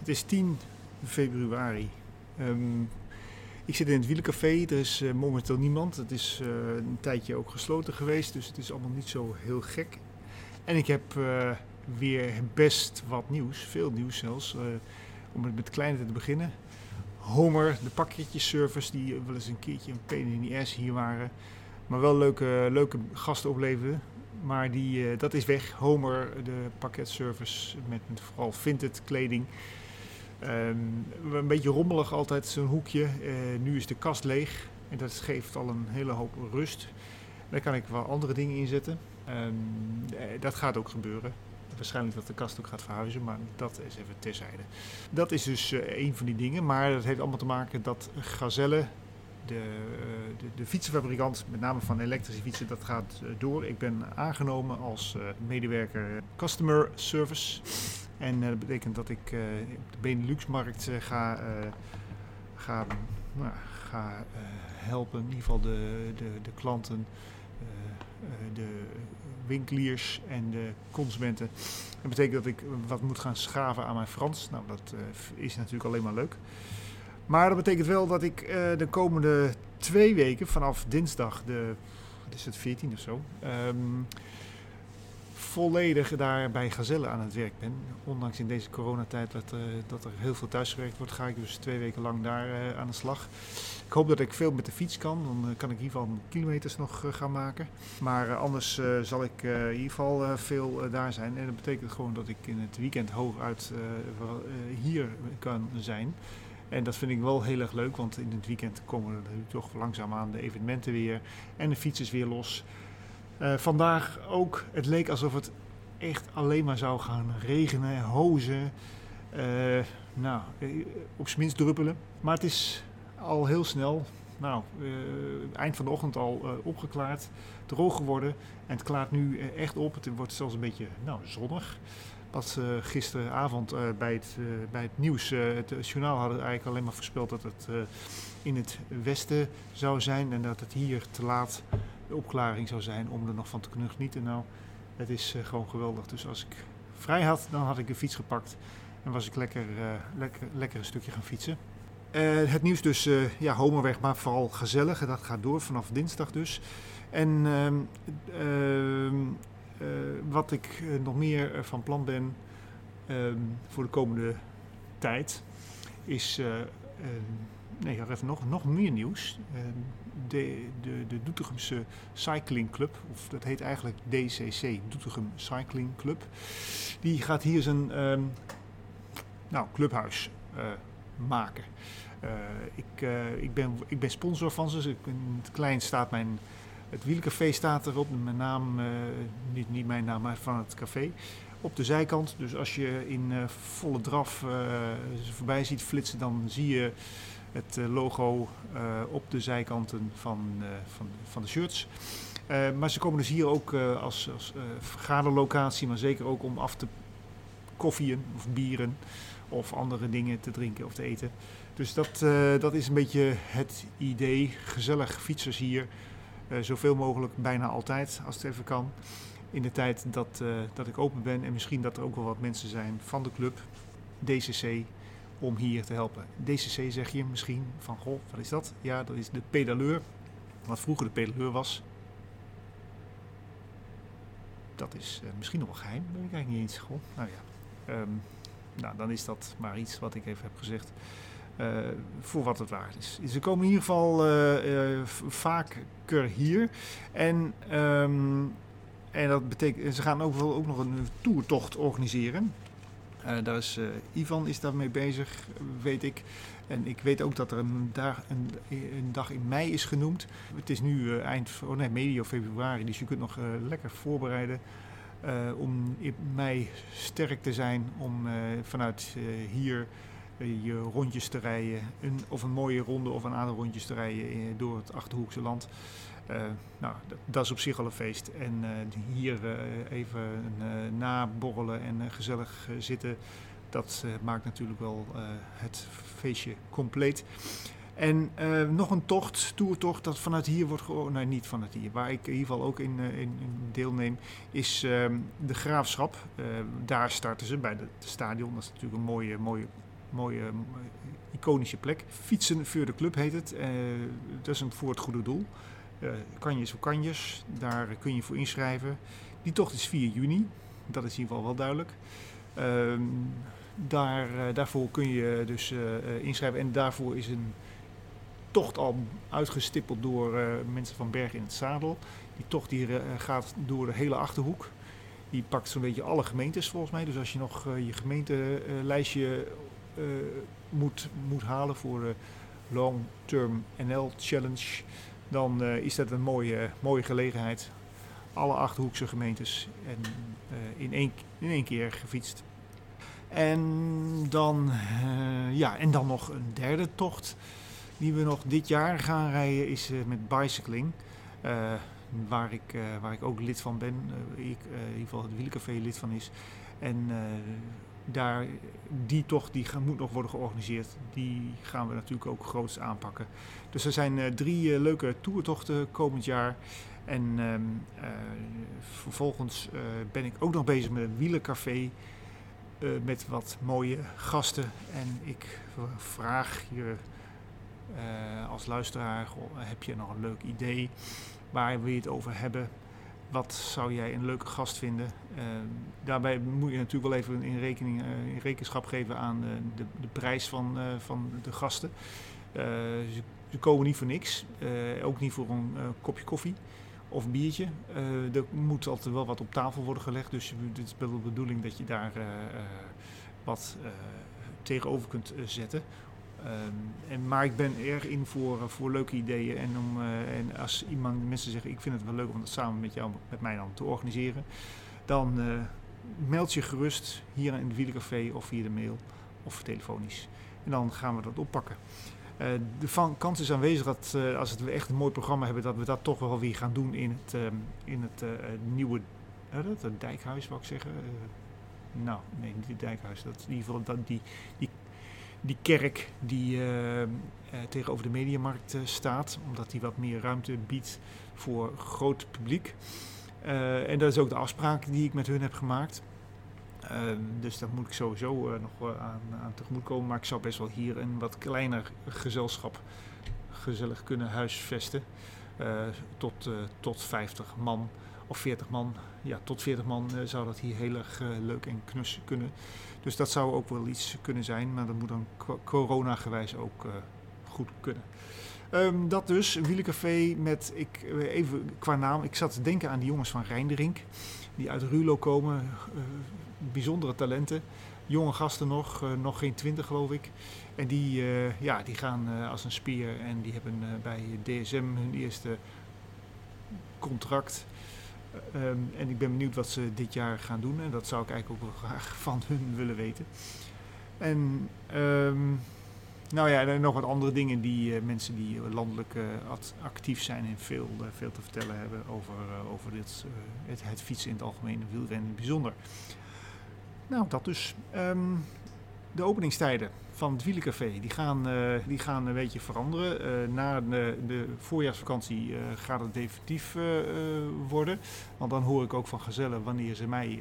Het is 10 februari. Ehm, ik zit in het wielencafé. Er is eh, momenteel niemand. Het is eh, een tijdje ook gesloten geweest, dus het is allemaal niet zo heel gek. En ik heb eh, weer best wat nieuws, veel nieuws zelfs. om het met kleine te beginnen. Homer, de pakketjesservice, die wel eens een keertje een pain in the ass hier waren. Maar wel leuke, leuke gasten opleverden. Maar die, dat is weg. Homer, de pakketservice met, met vooral vintage kleding. Ehm, een beetje rommelig altijd zo'n hoekje. Eh, nu is de kast leeg en dat geeft al een hele hoop rust. Daar kan ik wel andere dingen in zetten. Ehm, eh, dat gaat ook gebeuren. Waarschijnlijk dat de kast ook gaat verhuizen, maar dat is even terzijde. Dat is dus eh, een van die dingen, maar dat heeft allemaal te maken dat Gazelle, de, de, de fietsenfabrikant, met name van elektrische fietsen, dat gaat door. Ik ben aangenomen als medewerker Customer Service. En eh, dat betekent dat ik eh, op de Benelux-markt eh, ga, ga, nou, ga helpen. In ieder geval de, de, de klanten, de winkeliers en de consumenten. Dat betekent dat ik wat moet gaan schaven aan mijn Frans. Nou, dat is natuurlijk alleen maar leuk. Maar dat betekent wel dat ik de komende twee weken, vanaf dinsdag de, wat is het, 14 of zo, ehm, volledig daar bij Gazelle aan het werk ben. Ondanks in deze coronatijd dat, eh, dat er heel veel thuisgewerkt wordt, ga ik dus twee weken lang daar eh, aan de slag. Ik hoop dat ik veel met de fiets kan, dan eh, kan ik in ieder geval kilometers nog gaan maken. Maar anders zal ik in ieder geval veel daar zijn. En dat betekent gewoon dat ik in het weekend hooguit hier kan zijn. En dat vind ik wel heel erg leuk, want in het weekend komen er toch langzaamaan de evenementen weer. En de fiets is weer los. Eh, vandaag ook, het leek alsof het echt alleen maar zou gaan regenen, hozen. eh, nou, eh, op z'n minst druppelen. Maar het is al heel snel, nou, eind van de ochtend al opgeklaard, droog geworden. En het klaart nu echt op. Het wordt zelfs een beetje nou, zonnig. Wat uh, gisteravond bij, het, bij het nieuws, het journaal hadden eigenlijk alleen maar voorspeld dat het in het westen zou zijn en dat het hier te laat de opklaring zou zijn om er nog van te kunnen genieten. Nou, het is uh, gewoon geweldig. Dus als ik vrij had, dan had ik een fiets gepakt en was ik lekker, uh, lekker, lekker een stukje gaan fietsen. Uh, het nieuws dus, ja, Homerweg, maar vooral gezellig. Dat gaat door vanaf dinsdag dus. En uh, wat ik nog meer van plan ben ehm, voor de komende tijd is... eh, nee, ik even nog, nog meer nieuws. Ehm, de, de, de Doetinchemse Cycling Club, of dat heet eigenlijk DCC, Doetinchem Cycling Club. Die gaat hier zijn um, nou, clubhuis uh, maken. Uh, ik, uh, ik, ben, ik ben sponsor van ze. Ik, in het klein staat mijn. Het wielcafé staat erop. Mijn naam, niet, niet mijn naam, maar van het café. Op de zijkant. Dus als je in volle draf ze voorbij ziet flitsen, dan zie je het logo op de zijkanten van, van, van de shirts. maar ze komen dus hier ook als, als vergaderlocatie, maar zeker ook om af te koffieën of bieren of andere dingen te drinken of te eten. Dus dat, dat is een beetje het idee. Gezellig fietsers hier. Zoveel mogelijk, bijna altijd, als het even kan. In de tijd dat, dat ik open ben. En misschien dat er ook wel wat mensen zijn van de club, DCC, om hier te helpen. DCC zeg je misschien van, goh, wat is dat? Ja, dat is de pedaleur. Wat vroeger de pedaleur was. Dat is misschien nog wel geheim, weet ik eigenlijk niet eens. Goh, nou ja. Um, nou, dan is dat maar iets wat ik even heb gezegd. Uh, voor wat het waard is. Ze komen in ieder geval uh, uh, vaker hier. En, um, en dat betekent, ze gaan ook, ook nog een toertocht organiseren. Daar is, Ivan is daarmee bezig, weet ik. En ik weet ook dat er een dag, een, een dag in mei is genoemd. Het is nu eind, oh nee, medio februari, dus je kunt nog lekker voorbereiden. Om in mei sterk te zijn om vanuit hier je rondjes te rijden. Een, of een mooie ronde of een aantal rondjes te rijden door het Achterhoekse land. nou, dat, is op zich al een feest. En hier even naborrelen en gezellig zitten, dat maakt natuurlijk wel het feestje compleet. En nog een tocht, toertocht, dat vanuit hier wordt georganiseerd. Nee, niet vanuit hier. Waar ik in ieder geval ook in, in, deelneem, is uh, de Graafschap. daar starten ze bij het stadion. Dat is natuurlijk een mooie, mooie mooie, iconische plek. Fietsen voor de club heet het. dat is een voor het goede doel. kanjes voor kanjes, daar kun je voor inschrijven. Die tocht is 4 juni, dat is in ieder geval wel duidelijk. Ehm, daar, daarvoor kun je dus inschrijven en daarvoor is een tocht al uitgestippeld door mensen van Berg in het Zadel. Die tocht die, gaat door de hele Achterhoek. Die pakt zo'n beetje alle gemeentes volgens mij. Dus als je nog uh, je gemeentelijstje moet, moet halen voor de Long Term NL Challenge, dan uh, is dat een mooie, mooie gelegenheid. Alle Achterhoekse gemeentes en in, één, in één keer gefietst. En dan, ja, en dan nog een derde tocht die we nog dit jaar gaan rijden is met bicycling waar ik, waar ik ook lid van ben. Ik, in ieder geval het Wielencafé lid van is. En daar, die tocht die moet nog worden georganiseerd. Die gaan we natuurlijk ook groots aanpakken. Dus er zijn drie leuke toertochten komend jaar. En ehm, vervolgens ben ik ook nog bezig met een wielencafé. met wat mooie gasten. En ik vraag je als luisteraar: heb je nog een leuk idee? Waar je het over hebben? Wat zou jij een leuke gast vinden? Uh, daarbij moet je natuurlijk wel even in, rekening, uh, in rekenschap geven aan uh, de, de, prijs van, van de gasten. Ze, ze, komen niet voor niks, ook niet voor een kopje koffie of een biertje. er moet altijd wel wat op tafel worden gelegd, dus het is wel de bedoeling dat je daar wat tegenover kunt zetten. Um, en, maar ik ben erg in voor, eh, voor leuke ideeën. En, om, uh, en als iemand, mensen zeggen, ik vind het wel leuk om dat samen met jou, met mij dan te organiseren. Dan uh, meld je gerust hier in het Wielencafé of via de mail of telefonisch. En dan gaan we dat oppakken. De kans is aanwezig dat als we echt een mooi programma hebben, dat we dat toch wel weer gaan doen in het, uh, in het nieuwe het dijkhuis, wou ik zeggen. nou, nee, niet het dijkhuis. Dat in ieder geval dat, die, die die kerk die uh, tegenover de mediamarkt uh, staat, omdat die wat meer ruimte biedt voor groot publiek. en dat is ook de afspraak die ik met hun heb gemaakt. Ehm, dus daar moet ik sowieso nog aan, aan tegemoet komen. Maar ik zou best wel hier een wat kleiner gezelschap gezellig kunnen huisvesten. tot, tot 50 man of 40 man. Ja, tot 40 man zou dat hier heel erg leuk en knus kunnen. Dus dat zou ook wel iets kunnen zijn, maar dat moet dan corona-gewijs ook uh, goed kunnen. Um, dat dus, een wielencafé met, ik, eh, even qua naam, ik zat te denken aan die jongens van Rijnderink, die uit Rulo komen, bijzondere talenten, jonge gasten nog, nog geen twintig geloof ik. En die, ja, die gaan als een spier en die hebben bij DSM hun eerste contract. Ehm, en ik ben benieuwd wat ze dit jaar gaan doen. En dat zou ik eigenlijk ook wel graag van hun willen weten. En um, nou ja, en nog wat andere dingen die uh, mensen die landelijk uh, actief zijn en veel, veel te vertellen hebben over, over dit, het, het, fietsen in het algemeen en wielrennen in het bijzonder. Nou, dat dus. Um, de openingstijden van het Wielencafé die gaan, uh, die gaan een beetje veranderen. Uh, na de, de voorjaarsvakantie uh, gaat het definitief worden. Want dan hoor ik ook van gezellen wanneer ze mij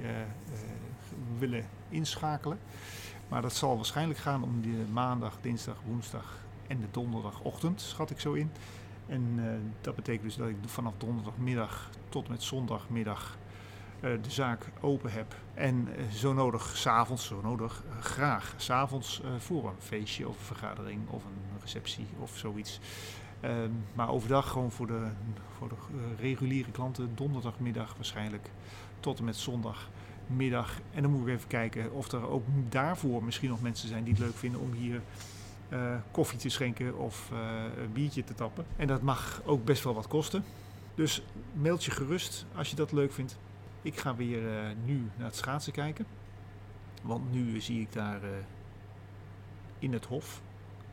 willen inschakelen. Maar dat zal waarschijnlijk gaan om de maandag, dinsdag, woensdag en de donderdagochtend, schat ik zo in. En dat betekent dus dat ik vanaf donderdagmiddag tot met zondagmiddag de zaak open heb. En uh, zo nodig, s'avonds, zo nodig, uh, graag s'avonds voor een feestje of een vergadering of een receptie of zoiets. Ehm, maar overdag gewoon voor de, voor de reguliere klanten, donderdagmiddag waarschijnlijk tot en met zondagmiddag. En dan moet ik even kijken of er ook daarvoor misschien nog mensen zijn die het leuk vinden om hier koffie te schenken of biertje te tappen. En dat mag ook best wel wat kosten. Dus mailt je gerust als je dat leuk vindt. Ik ga weer uh, nu naar het schaatsen kijken. Want nu zie ik daar uh, in het hof.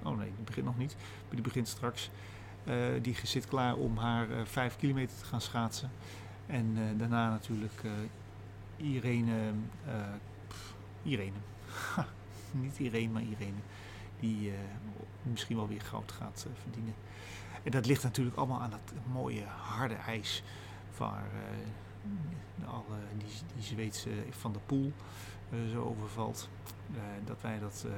Oh nee, die begint nog niet. Maar die begint straks. Uh, die zit klaar om haar 5 kilometer te gaan schaatsen. En daarna natuurlijk Irene. Irene. niet Irene, maar Irene. Die misschien wel weer goud gaat verdienen. En dat ligt natuurlijk allemaal aan dat mooie harde ijs. Waar alle, die, die Zweedse van de Poel uh, zo overvalt. Uh, dat wij dat uh,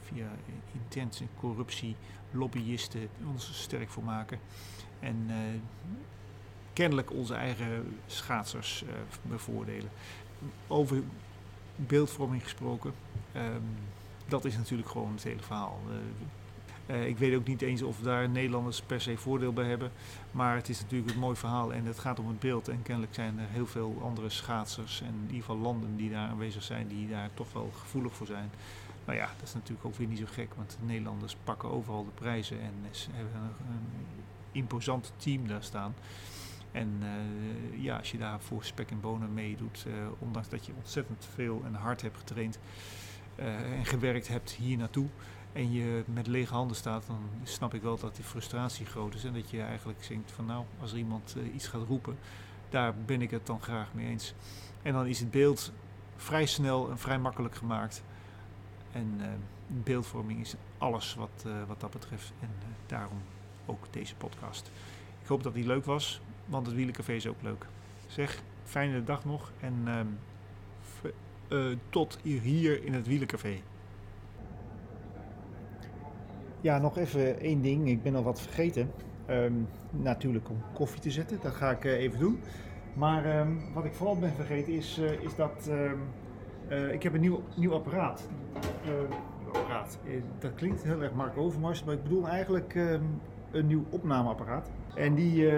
via intense corruptie, lobbyisten ons sterk voor maken. En kennelijk onze eigen schaatsers bevoordelen. Over beeldvorming gesproken, ehm, dat is natuurlijk gewoon het hele verhaal. Uh, ik weet ook niet eens of daar Nederlanders per se voordeel bij hebben. Maar het is natuurlijk een mooi verhaal en het gaat om het beeld. En kennelijk zijn er heel veel andere schaatsers en in ieder geval landen die daar aanwezig zijn, die daar toch wel gevoelig voor zijn. Nou ja, dat is natuurlijk ook weer niet zo gek, want de Nederlanders pakken overal de prijzen en ze hebben een, imposant team daar staan. En uh, ja, als je daar voor spek en bonen meedoet, uh, ondanks dat je ontzettend veel en hard hebt getraind en gewerkt hebt hier naartoe, en je met lege handen staat, dan snap ik wel dat die frustratie groot is. En dat je eigenlijk denkt van nou, als er iemand uh, iets gaat roepen, daar ben ik het dan graag mee eens. En dan is het beeld vrij snel en vrij makkelijk gemaakt. En uh, beeldvorming is alles wat, uh, wat dat betreft. En daarom ook deze podcast. Ik hoop dat die leuk was, want het Wielencafé is ook leuk. Zeg, fijne dag nog en ehm, tot hier in het Wielencafé. Ja, nog even één ding. Ik ben al wat vergeten. Ehm, natuurlijk om koffie te zetten. Dat ga ik uh, even doen. Maar ehm, wat ik vooral ben vergeten is, uh, is dat um, uh, ik heb een nieuw, nieuw apparaat. apparaat. dat klinkt heel erg Mark Overmars, maar ik bedoel eigenlijk een nieuw opnameapparaat. En die,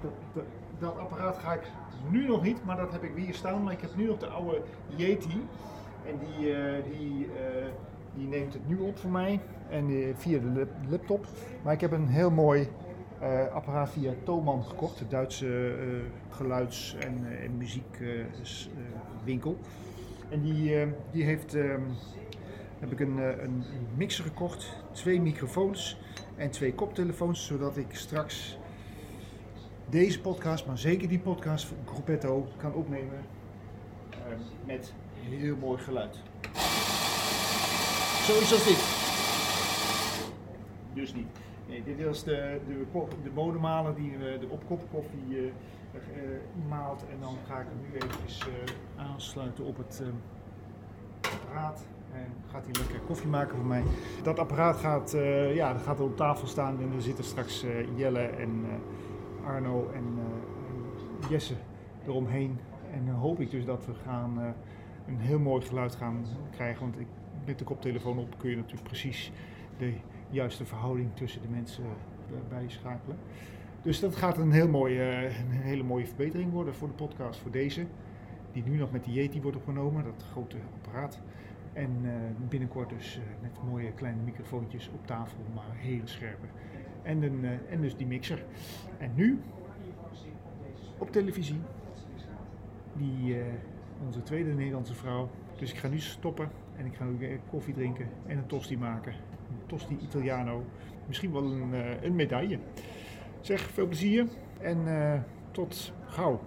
dat, dat, dat, apparaat ga ik nu nog niet, maar dat heb ik hier staan. Maar ik heb nu nog de oude Yeti. En die, die die neemt het nu op voor mij en uh, via de laptop. Maar ik heb een heel mooi uh, apparaat via Thomann gekocht, de Duitse uh, geluids- en, muziekwinkel. en die, die heeft, ehm, heb ik een, een mixer gekocht, twee microfoons en twee koptelefoons, zodat ik straks deze podcast, maar zeker die podcast van Gruppetto kan opnemen met heel mooi geluid. Zoiets als dit. Dus niet. Nee, dit is de, de, de bodemmaler die de opkop koffie uh, maalt. En dan ga ik hem nu uh, aansluiten op het apparaat. En gaat hij lekker koffie maken voor mij. Dat apparaat gaat, ja, dat gaat op tafel staan en er zitten straks Jelle en Arno en Jesse eromheen. En dan hoop ik dus dat we gaan een heel mooi geluid gaan krijgen. Want ik met de koptelefoon op kun je natuurlijk precies de juiste verhouding tussen de mensen eh, bijschakelen. Dus dat gaat een, heel mooie, eh, een hele mooie verbetering worden voor de podcast, voor deze. Die nu nog met de Yeti wordt opgenomen, dat grote apparaat. En uh, binnenkort dus met mooie kleine microfoontjes op tafel, maar hele scherpe. En, een, en dus die mixer. En nu op televisie, die, onze tweede Nederlandse vrouw. Dus ik ga nu stoppen en ik ga weer koffie drinken en een tosti maken. Een tosti Italiano. Misschien wel een, uh, een medaille. Zeg, veel plezier en uh, tot gauw.